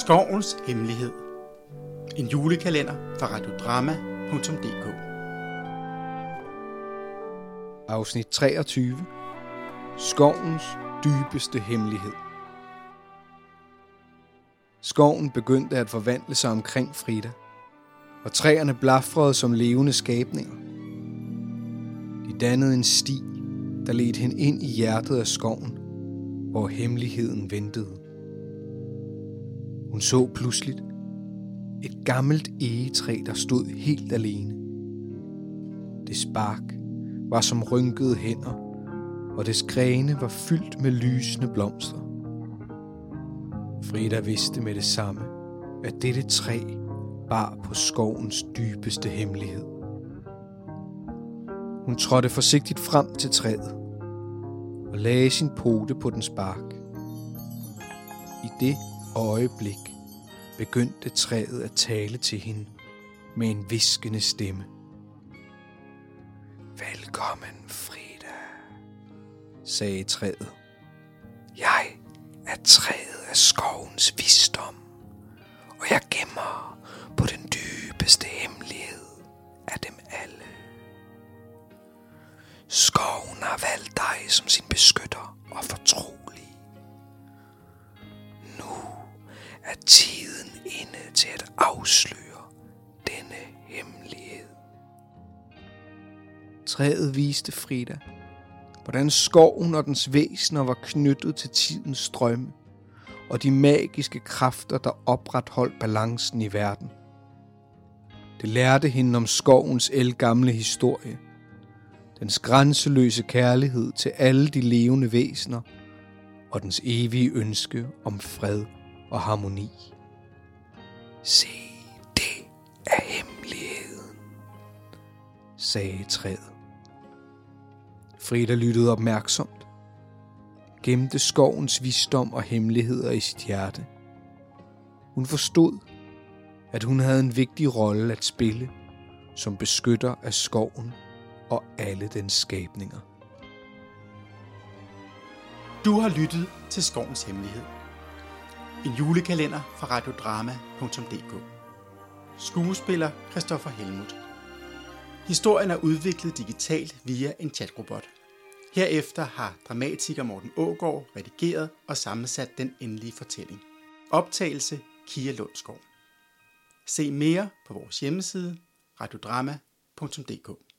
Skovens Hemmelighed. En julekalender fra radiodrama.dk Afsnit 23. Skovens dybeste hemmelighed. Skoven begyndte at forvandle sig omkring Frida, og træerne blafrede som levende skabninger. De dannede en sti, der ledte hende ind i hjertet af skoven, hvor hemmeligheden ventede. Hun så pludseligt et gammelt egetræ, der stod helt alene. Det spark var som rynkede hænder, og dets grene var fyldt med lysende blomster. Frida vidste med det samme, at dette træ bar på skovens dybeste hemmelighed. Hun trådte forsigtigt frem til træet og lagde sin pote på den spark. I det øjeblik begyndte træet at tale til hende med en viskende stemme. Velkommen, Frida, sagde træet. Jeg er træet af skovens visdom, og jeg gemmer på den dybeste hemmelighed af dem alle. Skoven har valgt dig som sin beskytter og fortro. Tiden inde til at afsløre denne hemmelighed. Træet viste Frida, hvordan skoven og dens væsener var knyttet til tidens strømme og de magiske kræfter, der opretholdt balancen i verden. Det lærte hende om skovens elgamle historie, dens grænseløse kærlighed til alle de levende væsener og dens evige ønske om fred og harmoni. Se, det er hemmeligheden, sagde træet. Frida lyttede opmærksomt, gemte skovens visdom og hemmeligheder i sit hjerte. Hun forstod, at hun havde en vigtig rolle at spille som beskytter af skoven og alle dens skabninger. Du har lyttet til Skovens Hemmelighed. En julekalender fra radiodrama.dk Skuespiller Christoffer Helmut Historien er udviklet digitalt via en chatrobot. Herefter har dramatiker Morten Ågård redigeret og sammensat den endelige fortælling. Optagelse Kia Lundsgaard. Se mere på vores hjemmeside radiodrama.dk